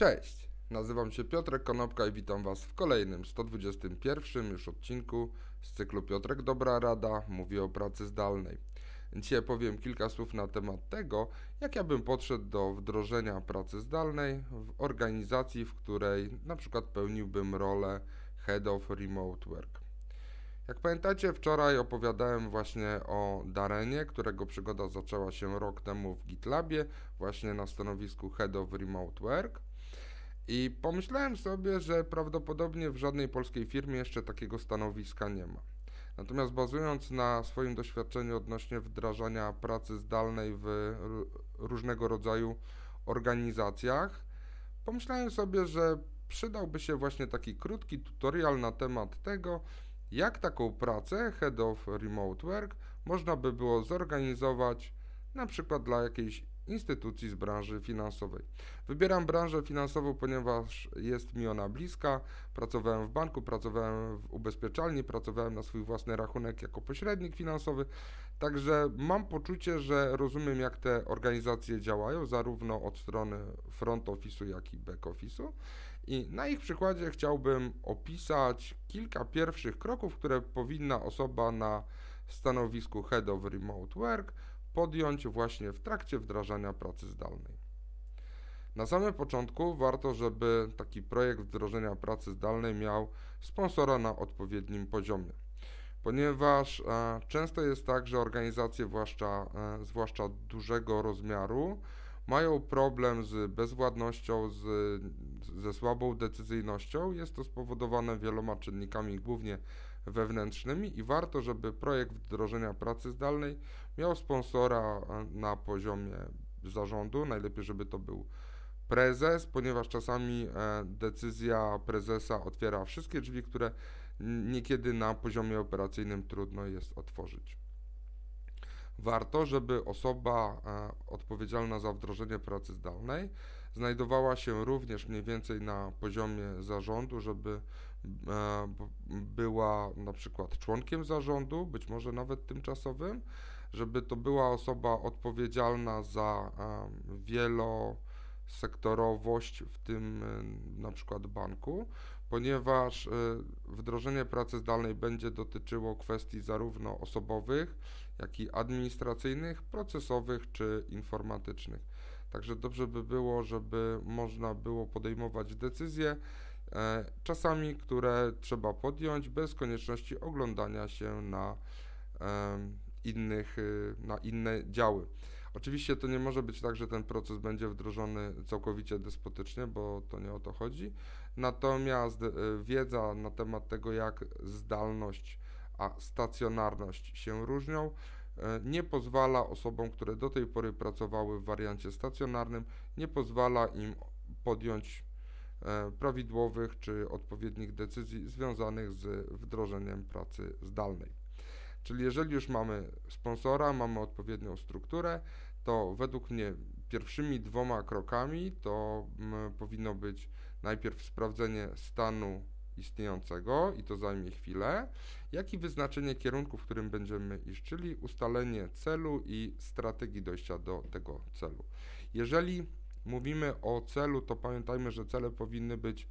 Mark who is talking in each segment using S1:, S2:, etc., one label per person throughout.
S1: Cześć, nazywam się Piotrek Konopka i witam Was w kolejnym 121 już odcinku z cyklu Piotrek Dobra Rada mówi o pracy zdalnej. Dzisiaj powiem kilka słów na temat tego, jak ja bym podszedł do wdrożenia pracy zdalnej w organizacji, w której na przykład pełniłbym rolę Head of Remote Work. Jak pamiętacie, wczoraj opowiadałem właśnie o Darenie, którego przygoda zaczęła się rok temu w GitLabie, właśnie na stanowisku Head of Remote Work. I pomyślałem sobie, że prawdopodobnie w żadnej polskiej firmie jeszcze takiego stanowiska nie ma. Natomiast bazując na swoim doświadczeniu odnośnie wdrażania pracy zdalnej w różnego rodzaju organizacjach, pomyślałem sobie, że przydałby się właśnie taki krótki tutorial na temat tego, jak taką pracę Head of Remote Work można by było zorganizować na przykład dla jakiejś instytucji z branży finansowej. Wybieram branżę finansową, ponieważ jest mi ona bliska. Pracowałem w banku, pracowałem w ubezpieczalni, pracowałem na swój własny rachunek jako pośrednik finansowy. Także mam poczucie, że rozumiem, jak te organizacje działają, zarówno od strony front office'u, jak i back office'u. I na ich przykładzie chciałbym opisać kilka pierwszych kroków, które powinna osoba na stanowisku Head of Remote Work podjąć właśnie w trakcie wdrażania pracy zdalnej. Na samym początku warto, żeby taki projekt wdrożenia pracy zdalnej miał sponsora na odpowiednim poziomie, ponieważ e, często jest tak, że organizacje, zwłaszcza, e, zwłaszcza dużego rozmiaru, mają problem z bezwładnością, z, ze słabą decyzyjnością. Jest to spowodowane wieloma czynnikami, głównie wewnętrznymi i warto, żeby projekt wdrożenia pracy zdalnej miał sponsora na poziomie zarządu. Najlepiej, żeby to był prezes, ponieważ czasami e, decyzja prezesa otwiera wszystkie drzwi, które niekiedy na poziomie operacyjnym trudno jest otworzyć. Warto, żeby osoba e, odpowiedzialna za wdrożenie pracy zdalnej znajdowała się również mniej więcej na poziomie zarządu, żeby e, była na przykład członkiem zarządu, być może nawet tymczasowym, żeby to była osoba odpowiedzialna za e, wielosektorowość w tym na przykład banku, ponieważ wdrożenie pracy zdalnej będzie dotyczyło kwestii zarówno osobowych, jak i administracyjnych, procesowych czy informatycznych. Także dobrze by było, żeby można było podejmować decyzje, e, czasami, które trzeba podjąć bez konieczności oglądania się na innych, y, na inne działy. Oczywiście to nie może być tak, że ten proces będzie wdrożony całkowicie despotycznie, bo to nie o to chodzi. Natomiast y, wiedza na temat tego, jak zdalność a stacjonarność się różnią, e, nie pozwala osobom, które do tej pory pracowały w wariancie stacjonarnym, nie pozwala im podjąć prawidłowych czy odpowiednich decyzji związanych z wdrożeniem pracy zdalnej. Czyli jeżeli już mamy sponsora, mamy odpowiednią strukturę, to według mnie pierwszymi dwoma krokami to powinno być najpierw sprawdzenie stanu istniejącego i to zajmie chwilę, jak i wyznaczenie kierunku, w którym będziemy iść, czyli ustalenie celu i strategii dojścia do tego celu. Jeżeli mówimy o celu, to pamiętajmy, że cele powinny być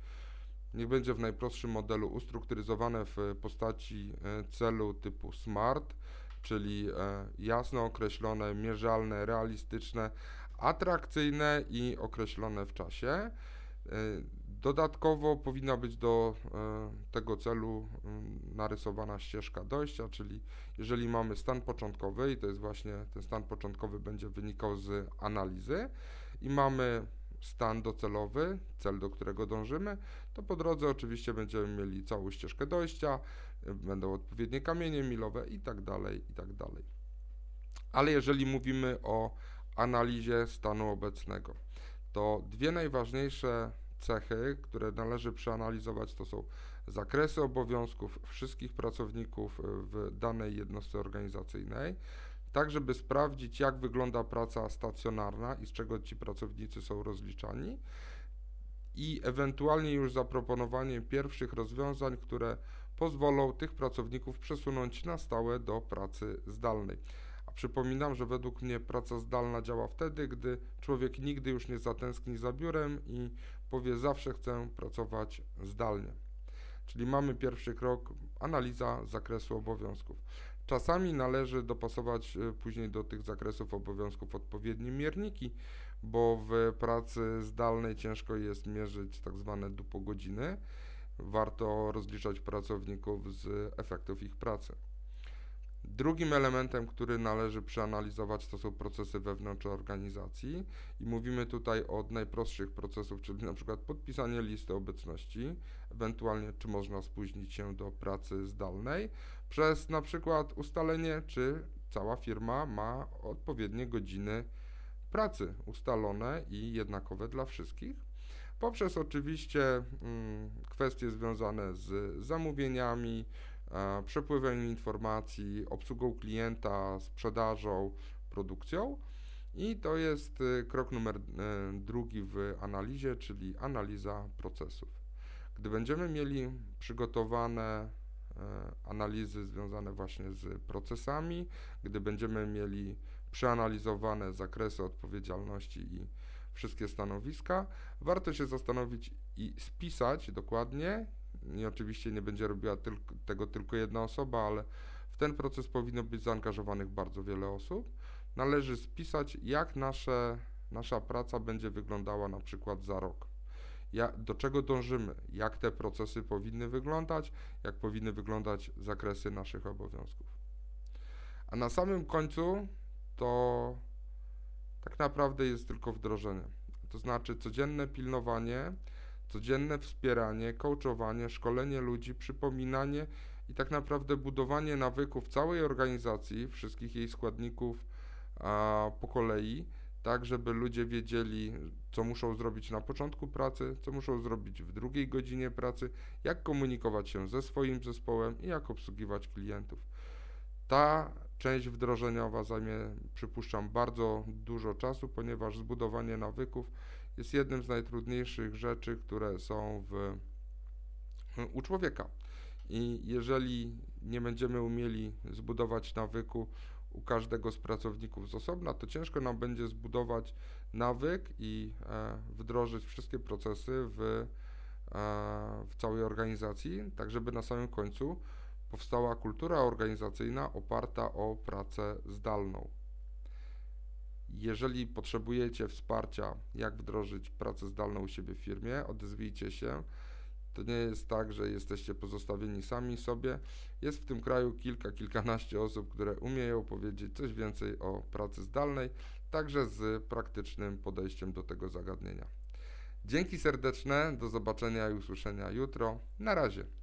S1: niech będzie w najprostszym modelu ustrukturyzowane w postaci e, celu typu SMART, czyli e, jasno określone, mierzalne, realistyczne, atrakcyjne i określone w czasie. E, Dodatkowo powinna być do tego celu narysowana ścieżka dojścia, czyli jeżeli mamy stan początkowy i to jest właśnie ten stan początkowy będzie wynikał z analizy i mamy stan docelowy, cel do którego dążymy, to po drodze oczywiście będziemy mieli całą ścieżkę dojścia, będą odpowiednie kamienie milowe i tak dalej, i tak dalej. Ale jeżeli mówimy o analizie stanu obecnego, to dwie najważniejsze cechy, które należy przeanalizować, to są zakresy obowiązków wszystkich pracowników w danej jednostce organizacyjnej, tak żeby sprawdzić, jak wygląda praca stacjonarna i z czego ci pracownicy są rozliczani, i ewentualnie już zaproponowanie pierwszych rozwiązań, które pozwolą tych pracowników przesunąć na stałe do pracy zdalnej. A przypominam, że według mnie praca zdalna działa wtedy, gdy człowiek nigdy już nie zatęskni za biurem i powie zawsze chcę pracować zdalnie. Czyli mamy pierwszy krok, analiza zakresu obowiązków. Czasami należy dopasować y, później do tych zakresów obowiązków odpowiednie mierniki, bo w pracy zdalnej ciężko jest mierzyć tak zwane dupogodziny. Warto rozliczać pracowników z efektów ich pracy. Drugim elementem, który należy przeanalizować, to są procesy wewnątrz organizacji. I mówimy tutaj o najprostszych procesów, czyli na przykład podpisanie listy obecności, ewentualnie czy można spóźnić się do pracy zdalnej, przez na przykład ustalenie, czy cała firma ma odpowiednie godziny pracy ustalone i jednakowe dla wszystkich, poprzez oczywiście mm, kwestie związane z zamówieniami, przepływem informacji, obsługą klienta, sprzedażą, produkcją. I to jest y, krok numer y, drugi w analizie, czyli analiza procesów. Gdy będziemy mieli przygotowane e, analizy związane właśnie z procesami, gdy będziemy mieli przeanalizowane zakresy odpowiedzialności i wszystkie stanowiska, warto się zastanowić i spisać dokładnie. I oczywiście nie będzie robiła tylko, tego tylko jedna osoba, ale w ten proces powinno być zaangażowanych bardzo wiele osób. Należy spisać, jak nasze, nasza praca będzie wyglądała na przykład za rok. Ja, do czego dążymy, jak te procesy powinny wyglądać, jak powinny wyglądać zakresy naszych obowiązków. A na samym końcu to tak naprawdę jest tylko wdrożenie. To znaczy codzienne pilnowanie, codzienne wspieranie, coachowanie, szkolenie ludzi, przypominanie i tak naprawdę budowanie nawyków całej organizacji, wszystkich jej składników a, po kolei, tak żeby ludzie wiedzieli, co muszą zrobić na początku pracy, co muszą zrobić w drugiej godzinie pracy, jak komunikować się ze swoim zespołem i jak obsługiwać klientów. Ta część wdrożeniowa zajmie, przypuszczam, bardzo dużo czasu, ponieważ zbudowanie nawyków jest jednym z najtrudniejszych rzeczy, które są w, u człowieka. I jeżeli nie będziemy umieli zbudować nawyku u każdego z pracowników z osobna, to ciężko nam będzie zbudować nawyk i e, wdrożyć wszystkie procesy w, e, w całej organizacji, tak żeby na samym końcu powstała kultura organizacyjna oparta o pracę zdalną. Jeżeli potrzebujecie wsparcia, jak wdrożyć pracę zdalną u siebie w firmie, odezwijcie się. To nie jest tak, że jesteście pozostawieni sami sobie. Jest w tym kraju kilka, kilkanaście osób, które umieją powiedzieć coś więcej o pracy zdalnej, także z praktycznym podejściem do tego zagadnienia. Dzięki serdeczne, do zobaczenia i usłyszenia jutro. Na razie.